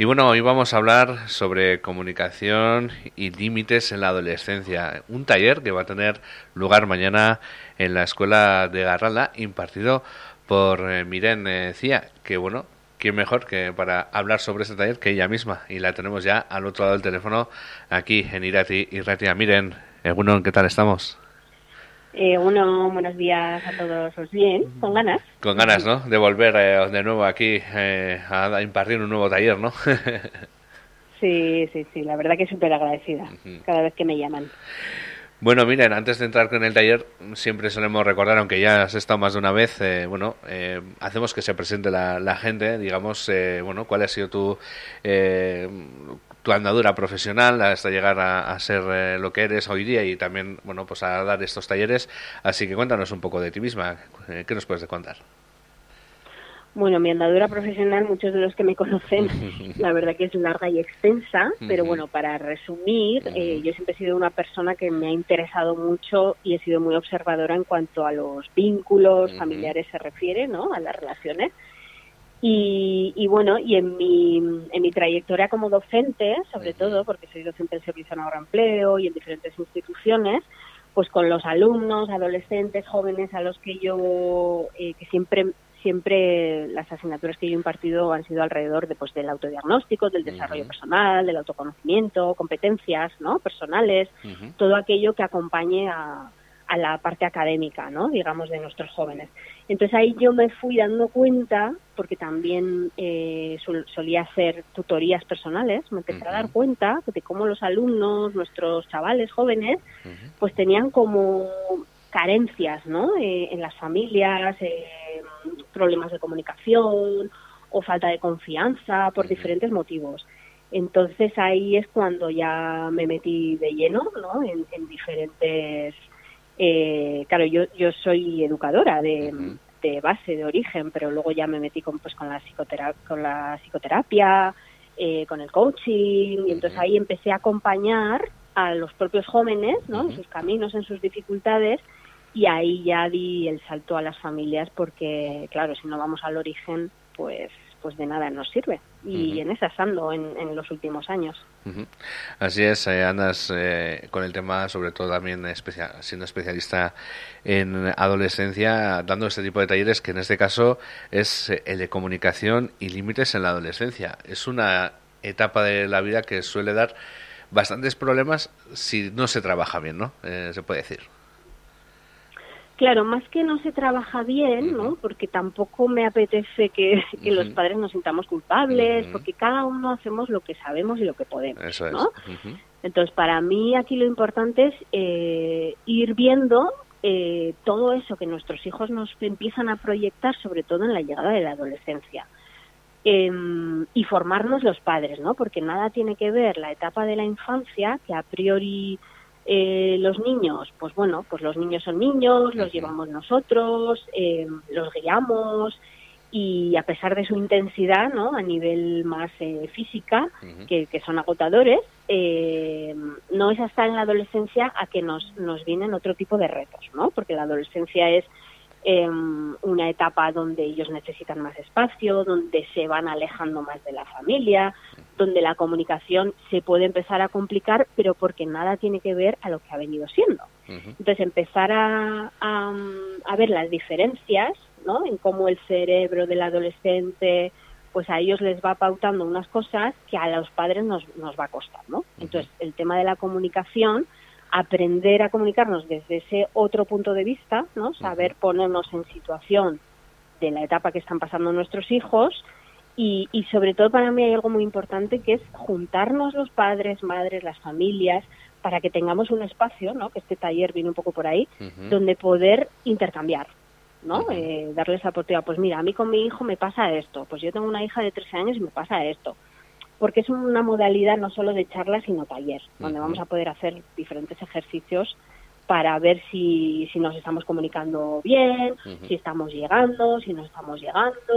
Y bueno, hoy vamos a hablar sobre comunicación y límites en la adolescencia. Un taller que va a tener lugar mañana en la Escuela de Garralda, impartido por eh, Miren eh, Cía, que bueno, quién mejor que para hablar sobre este taller que ella misma. Y la tenemos ya al otro lado del teléfono, aquí en Irati y Ratia. Miren, Egunon, ¿qué tal estamos? Eh, uno, buenos días a todos. Pues bien, con ganas. Con ganas, ¿no? De volver eh, de nuevo aquí eh, a impartir un nuevo taller, ¿no? sí, sí, sí. La verdad que súper agradecida cada vez que me llaman. Bueno, miren, antes de entrar con el taller, siempre solemos recordar, aunque ya has estado más de una vez, eh, bueno, eh, hacemos que se presente la, la gente, digamos, eh, bueno, cuál ha sido tu, eh, tu andadura profesional hasta llegar a, ser eh, lo que eres hoy día y también, bueno, pues a dar estos talleres. Así que cuéntanos un poco de ti misma. Eh, ¿Qué nos puedes contar? Bueno, mi andadura profesional, muchos de los que me conocen, la verdad que es larga y extensa, pero bueno, para resumir, eh, yo siempre he sido una persona que me ha interesado mucho y he sido muy observadora en cuanto a los vínculos familiares se refiere, ¿no? A las relaciones. Y, y, bueno, y en mi, en mi trayectoria como docente, sobre todo, porque soy docente en servicio en ahorro empleo y en diferentes instituciones, pues con los alumnos, adolescentes, jóvenes a los que yo, eh, que siempre siempre las asignaturas que yo he impartido han sido alrededor de, pues, del autodiagnóstico, del desarrollo personal, del autoconocimiento, competencias ¿no? personales, todo aquello que acompañe a, a la parte académica, ¿no? digamos, de nuestros jóvenes. Entonces ahí yo me fui dando cuenta, porque también eh, solía hacer tutorías personales, me empecé a dar cuenta de cómo los alumnos, nuestros chavales jóvenes, pues tenían como carencias ¿no? Eh, en las familias, eh, problemas de comunicación o falta de confianza por diferentes motivos. Entonces ahí es cuando ya me metí de lleno ¿no? en, en diferentes eh, claro, yo, yo soy educadora de, de, base, de origen, pero luego ya me metí con, pues, con, la, psicoterapia, con la psicoterapia, eh, con el coaching, y entonces ahí empecé a acompañar a los propios jóvenes, ¿no? En sus caminos, en sus dificultades, y ahí ya di el salto a las familias porque, claro, si no vamos al origen, pues pues de nada nos sirve. Y en esas ando en, en, los últimos años. Así es, eh, andas eh, con el tema, sobre todo también especial, siendo especialista en adolescencia, dando este tipo de talleres que en este caso es eh, el de comunicación y límites en la adolescencia. Es una etapa de la vida que suele dar bastantes problemas si no se trabaja bien, ¿no? se puede decir. Claro, más que no se trabaja bien, ¿no? Porque tampoco me apetece que, que los padres nos sintamos culpables, porque cada uno hacemos lo que sabemos y lo que podemos, Eso ¿no? Entonces, para mí aquí lo importante es eh, ir viendo eh, todo eso que nuestros hijos nos empiezan a proyectar, sobre todo en la llegada de la adolescencia. Eh, y formarnos los padres, ¿no? Porque nada tiene que ver la etapa de la infancia, que a priori eh, los niños, pues bueno, pues los niños son niños, los llevamos nosotros, eh, los guiamos y a pesar de su intensidad, ¿no? A nivel más eh, física, que, que, son agotadores, eh, no es hasta en la adolescencia a que nos, nos vienen otro tipo de retos, ¿no? Porque la adolescencia es eh, una etapa donde ellos necesitan más espacio, donde se van alejando más de la familia, donde la comunicación se puede empezar a complicar, pero porque nada tiene que ver a lo que ha venido siendo. Entonces, empezar a, a, a, ver las diferencias, ¿no? En cómo el cerebro del adolescente, pues a ellos les va pautando unas cosas que a los padres nos, nos va a costar, ¿no? Entonces, el tema de la comunicación, aprender a comunicarnos desde ese otro punto de vista, ¿no? Saber ponernos en situación de la etapa que están pasando nuestros hijos, y, y, sobre todo para mí hay algo muy importante que es juntarnos los padres, madres, las familias, para que tengamos un espacio, ¿no? que este taller viene un poco por ahí, uh -huh. donde poder intercambiar, ¿no? Uh -huh. eh, darles la oportunidad, pues mira, a mí con mi hijo me pasa esto, pues yo tengo una hija de 13 años y me pasa esto, porque es una modalidad no solo de charla, sino taller, donde uh -huh. vamos a poder hacer diferentes ejercicios para ver si, si nos estamos comunicando bien, si estamos llegando, si no estamos llegando,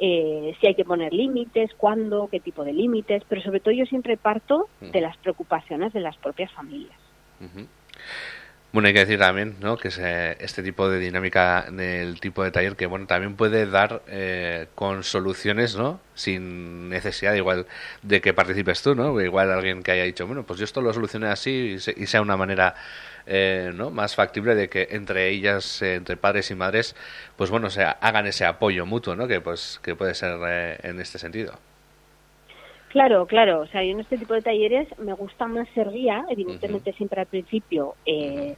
eh, si hay que poner límites, cuándo, qué tipo de límites, pero sobre todo yo siempre parto de las preocupaciones de las propias familias. Uh -huh. Bueno, hay que decir también, ¿no? Que este tipo de dinámica del tipo de taller que, bueno, también puede dar eh, con soluciones, ¿no? Sin necesidad igual de que participes tú, ¿no? Igual alguien que haya dicho, bueno, pues yo esto lo solucioné así y, sea una manera, eh, ¿no? Más factible de que entre ellas, eh, entre padres y madres, pues bueno, se hagan ese apoyo mutuo, ¿no? Que pues que puede ser en este sentido. Claro, claro. O sea, yo en este tipo de talleres me gusta más ser guía, evidentemente siempre al principio. Eh,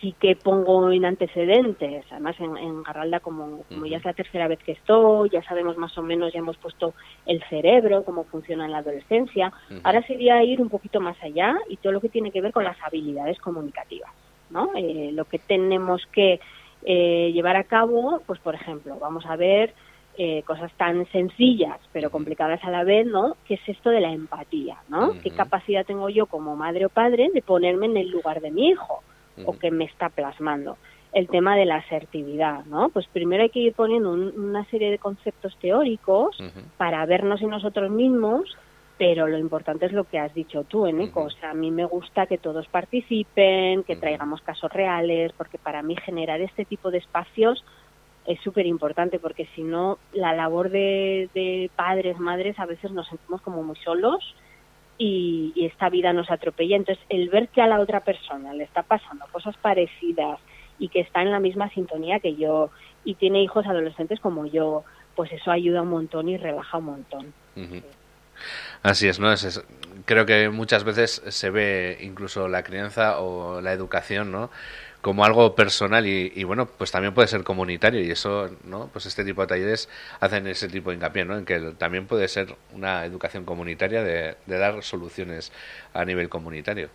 sí que pongo en antecedentes, además en, Garralda como, como ya es la tercera vez que estoy, ya sabemos más o menos, ya hemos puesto el cerebro, cómo funciona en la adolescencia. Ahora sería ir un poquito más allá y todo lo que tiene que ver con las habilidades comunicativas, ¿no? Eh, lo que tenemos que eh, llevar a cabo, pues por ejemplo, vamos a ver eh, cosas tan sencillas pero complicadas a la vez, ¿no? ¿Qué es esto de la empatía, ¿no? ¿Qué capacidad tengo yo como madre o padre de ponerme en el lugar de mi hijo o que me está plasmando? El tema de la asertividad, ¿no? Pues primero hay que ir poniendo una serie de conceptos teóricos para vernos en nosotros mismos, pero lo importante es lo que has dicho tú, Eneco. O sea, a mí me gusta que todos participen, que traigamos casos reales, porque para mí generar este tipo de espacios es súper importante porque si no, la labor de, padres, madres, a veces nos sentimos como muy solos y, esta vida nos atropella. Entonces, el ver que a la otra persona le está pasando cosas parecidas y que está en la misma sintonía que yo y tiene hijos adolescentes como yo, pues eso ayuda un montón y relaja un montón. Así es, ¿no? Es, creo que muchas veces se ve incluso la crianza o la educación, ¿no? Como algo personal y, bueno, pues también puede ser comunitario y eso, ¿no? Pues este tipo de talleres hacen ese tipo de hincapié, ¿no? En que también puede ser una educación comunitaria de, dar soluciones a nivel comunitario.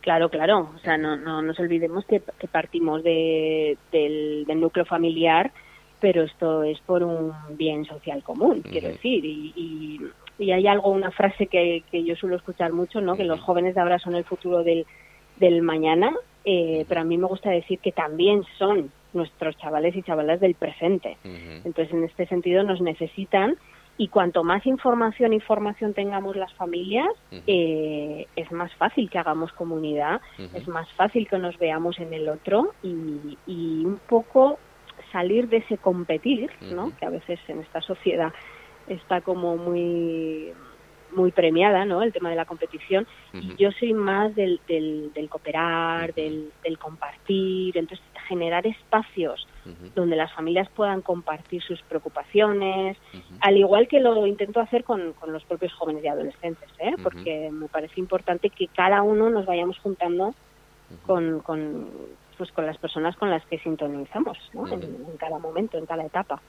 Claro, claro. O sea, no, no nos olvidemos que, partimos de, del, núcleo familiar, pero esto es por un bien social común, quiero decir. Y, y, hay algo, una frase que, que yo suelo escuchar mucho, ¿no? Que los jóvenes de ahora son el futuro del, del mañana eh, pero a mí me gusta decir que también son nuestros chavales y chavalas del presente. Entonces, en este sentido, nos necesitan y cuanto más información y formación tengamos las familias, eh, es más fácil que hagamos comunidad, es más fácil que nos veamos en el otro y, y un poco salir de ese competir, ¿no? Que a veces en esta sociedad está como muy muy premiada, ¿no? El tema de la competición. Y yo soy más del, del, cooperar, del, del, compartir, entonces generar espacios donde las familias puedan compartir sus preocupaciones, al igual que lo intento hacer con, con los propios jóvenes y adolescentes, ¿eh? Porque me parece importante que cada uno nos vayamos juntando con, con, pues, con las personas con las que sintonizamos, ¿no? en, en, cada momento, en cada etapa.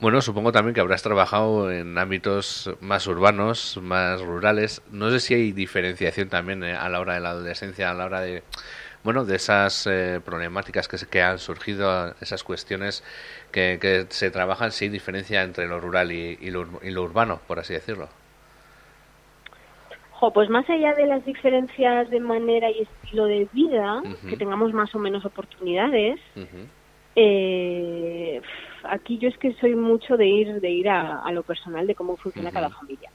Bueno, supongo también que habrás trabajado en ámbitos más urbanos, más rurales. No sé si hay diferenciación también eh, a la hora de la adolescencia, a la hora de, bueno, de esas eh, problemáticas que, que han surgido, esas cuestiones que, se trabajan, si hay diferencia entre lo rural y, lo, urbano, por así decirlo. pues más allá de las diferencias de manera y estilo de vida, que tengamos más o menos oportunidades, eh, aquí yo es que soy mucho de ir de ir a, lo personal de cómo funciona cada familia.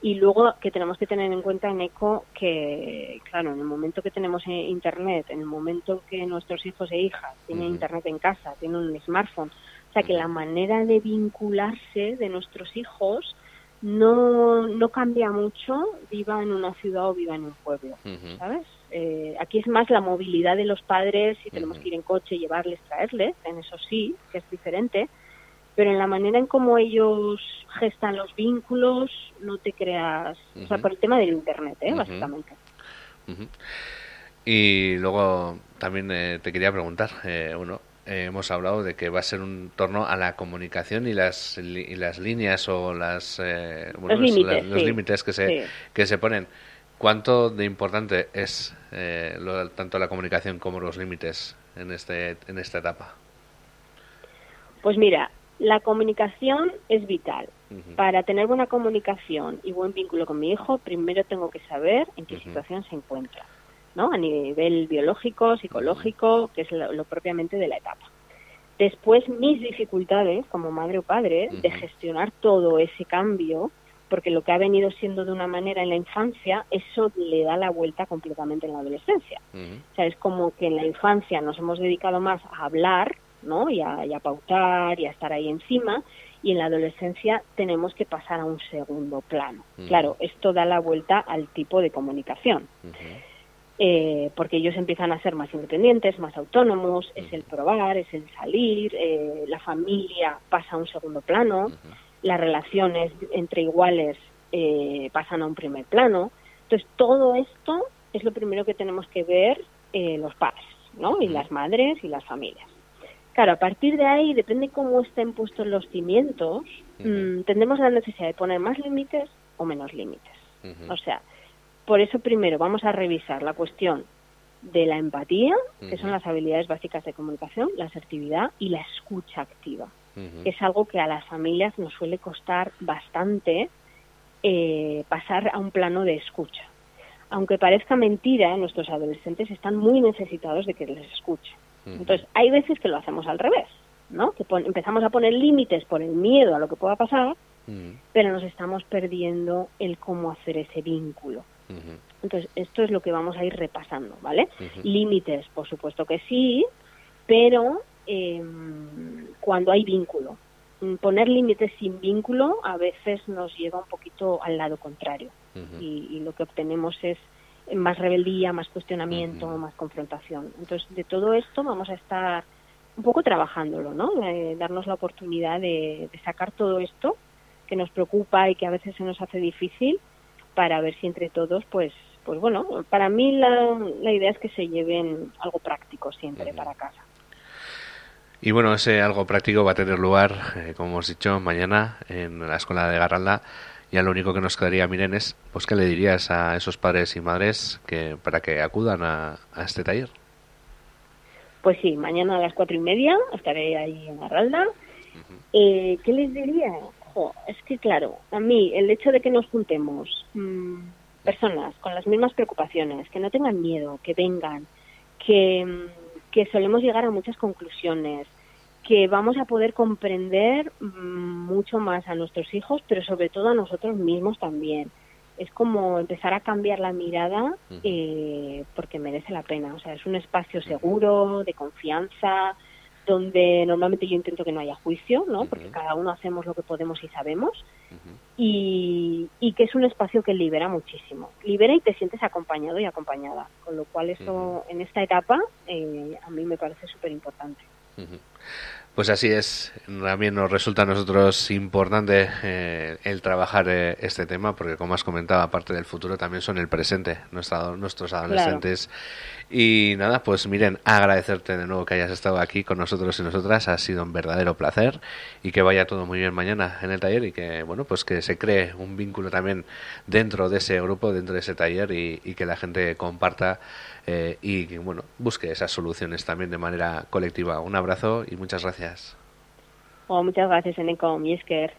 Y luego que tenemos que tener en cuenta en eco que claro en el momento que tenemos internet en el momento que nuestros hijos e hijas tienen internet en casa tienen un smartphone o sea que la manera de vincularse de nuestros hijos no, no cambia mucho viva en una ciudad o viva en un pueblo, ¿sabes? Eh, aquí es más la movilidad de los padres, si tenemos que ir en coche, llevarles, traerles, en eso sí, que es diferente, pero en la manera en cómo ellos gestan los vínculos, no te creas, o sea, por el tema del Internet, ¿eh? básicamente. Y luego también eh, te quería preguntar, eh, uno, hemos hablado de que va a ser un torno a la comunicación y las, y las líneas o las, los límites, que, se, que se ponen. ¿Cuánto de importante es eh, tanto la comunicación como los límites en, este, en esta etapa? Pues mira, la comunicación es vital. Para tener buena comunicación y buen vínculo con mi hijo, primero tengo que saber en qué situación se encuentra, ¿no? A nivel biológico, psicológico, que es lo, propiamente de la etapa. Después, mis dificultades como madre o padre de gestionar todo ese cambio porque lo que ha venido siendo de una manera en la infancia, eso le da la vuelta completamente en la adolescencia. O sea, es como que en la infancia nos hemos dedicado más a hablar, ¿no? Y a, pautar y a estar ahí encima, y en la adolescencia tenemos que pasar a un segundo plano. Claro, esto da la vuelta al tipo de comunicación. Eh, porque ellos empiezan a ser más independientes, más autónomos, es el probar, es el salir, eh, la familia pasa a un segundo plano, las relaciones entre iguales eh, pasan a un primer plano. Entonces, todo esto es lo primero que tenemos que ver los padres, ¿no? Y las madres y las familias. Claro, a partir de ahí, depende cómo estén puestos los cimientos, mm, tendremos la necesidad de poner más límites o menos límites. O sea, por eso primero vamos a revisar la cuestión de la empatía, que son las habilidades básicas de comunicación, la asertividad y la escucha activa, que es algo que a las familias nos suele costar bastante eh, pasar a un plano de escucha. Aunque parezca mentira, nuestros adolescentes están muy necesitados de que les escuche. Entonces, hay veces que lo hacemos al revés, ¿no? Que empezamos a poner límites por el miedo a lo que pueda pasar, pero nos estamos perdiendo el cómo hacer ese vínculo. Entonces, esto es lo que vamos a ir repasando, ¿vale? Límites, por supuesto que sí, pero em, cuando hay vínculo. Mm, poner límites sin vínculo a veces nos lleva un poquito al lado contrario y, lo que obtenemos es más rebeldía, más cuestionamiento, más confrontación. Entonces, de todo esto vamos a estar un poco trabajándolo, ¿no? darnos la oportunidad de, de sacar todo esto que nos preocupa y que a veces se nos hace difícil para ver si entre todos, pues, pues bueno, para mí la, la idea es que se lleven algo práctico siempre para casa. Y bueno, ese algo práctico va a tener lugar, eh, como hemos dicho, mañana en la escuela de Garralda. Ya lo único que nos quedaría, miren, es, pues, ¿qué le dirías a esos padres y madres que para que acudan a, este taller? Pues sí, mañana a las cuatro y media estaré ahí en Garralda. eh, ¿Qué les diría? es que claro, a mí el hecho de que nos juntemos mm, personas con las mismas preocupaciones, que no tengan miedo, que vengan, que, mm, que solemos llegar a muchas conclusiones, que vamos a poder comprender mucho más a nuestros hijos, pero sobre todo a nosotros mismos también. Es como empezar a cambiar la mirada eh, porque merece la pena. O sea, es un espacio seguro, de confianza, donde normalmente yo intento que no haya juicio, ¿no? Porque cada uno hacemos lo que podemos y sabemos, y, que es un espacio que libera muchísimo. Libera y te sientes acompañado y acompañada, con lo cual eso en esta etapa eh, a mí me parece súper importante. Pues así es, también nos resulta a nosotros importante eh, el trabajar eh, este tema, porque como has comentado, aparte del futuro, también son el presente, nuestros adolescentes. Y nada, pues miren, agradecerte de nuevo que hayas estado aquí con nosotros y nosotras, ha sido un verdadero placer y que vaya todo muy bien mañana en el taller y que, bueno, pues que se cree un vínculo también dentro de ese grupo, dentro de ese taller y, y que la gente comparta eh, y bueno, busque esas soluciones también de manera colectiva. Un abrazo y muchas gracias. Oh, muchas gracias, Eneco, Miesker.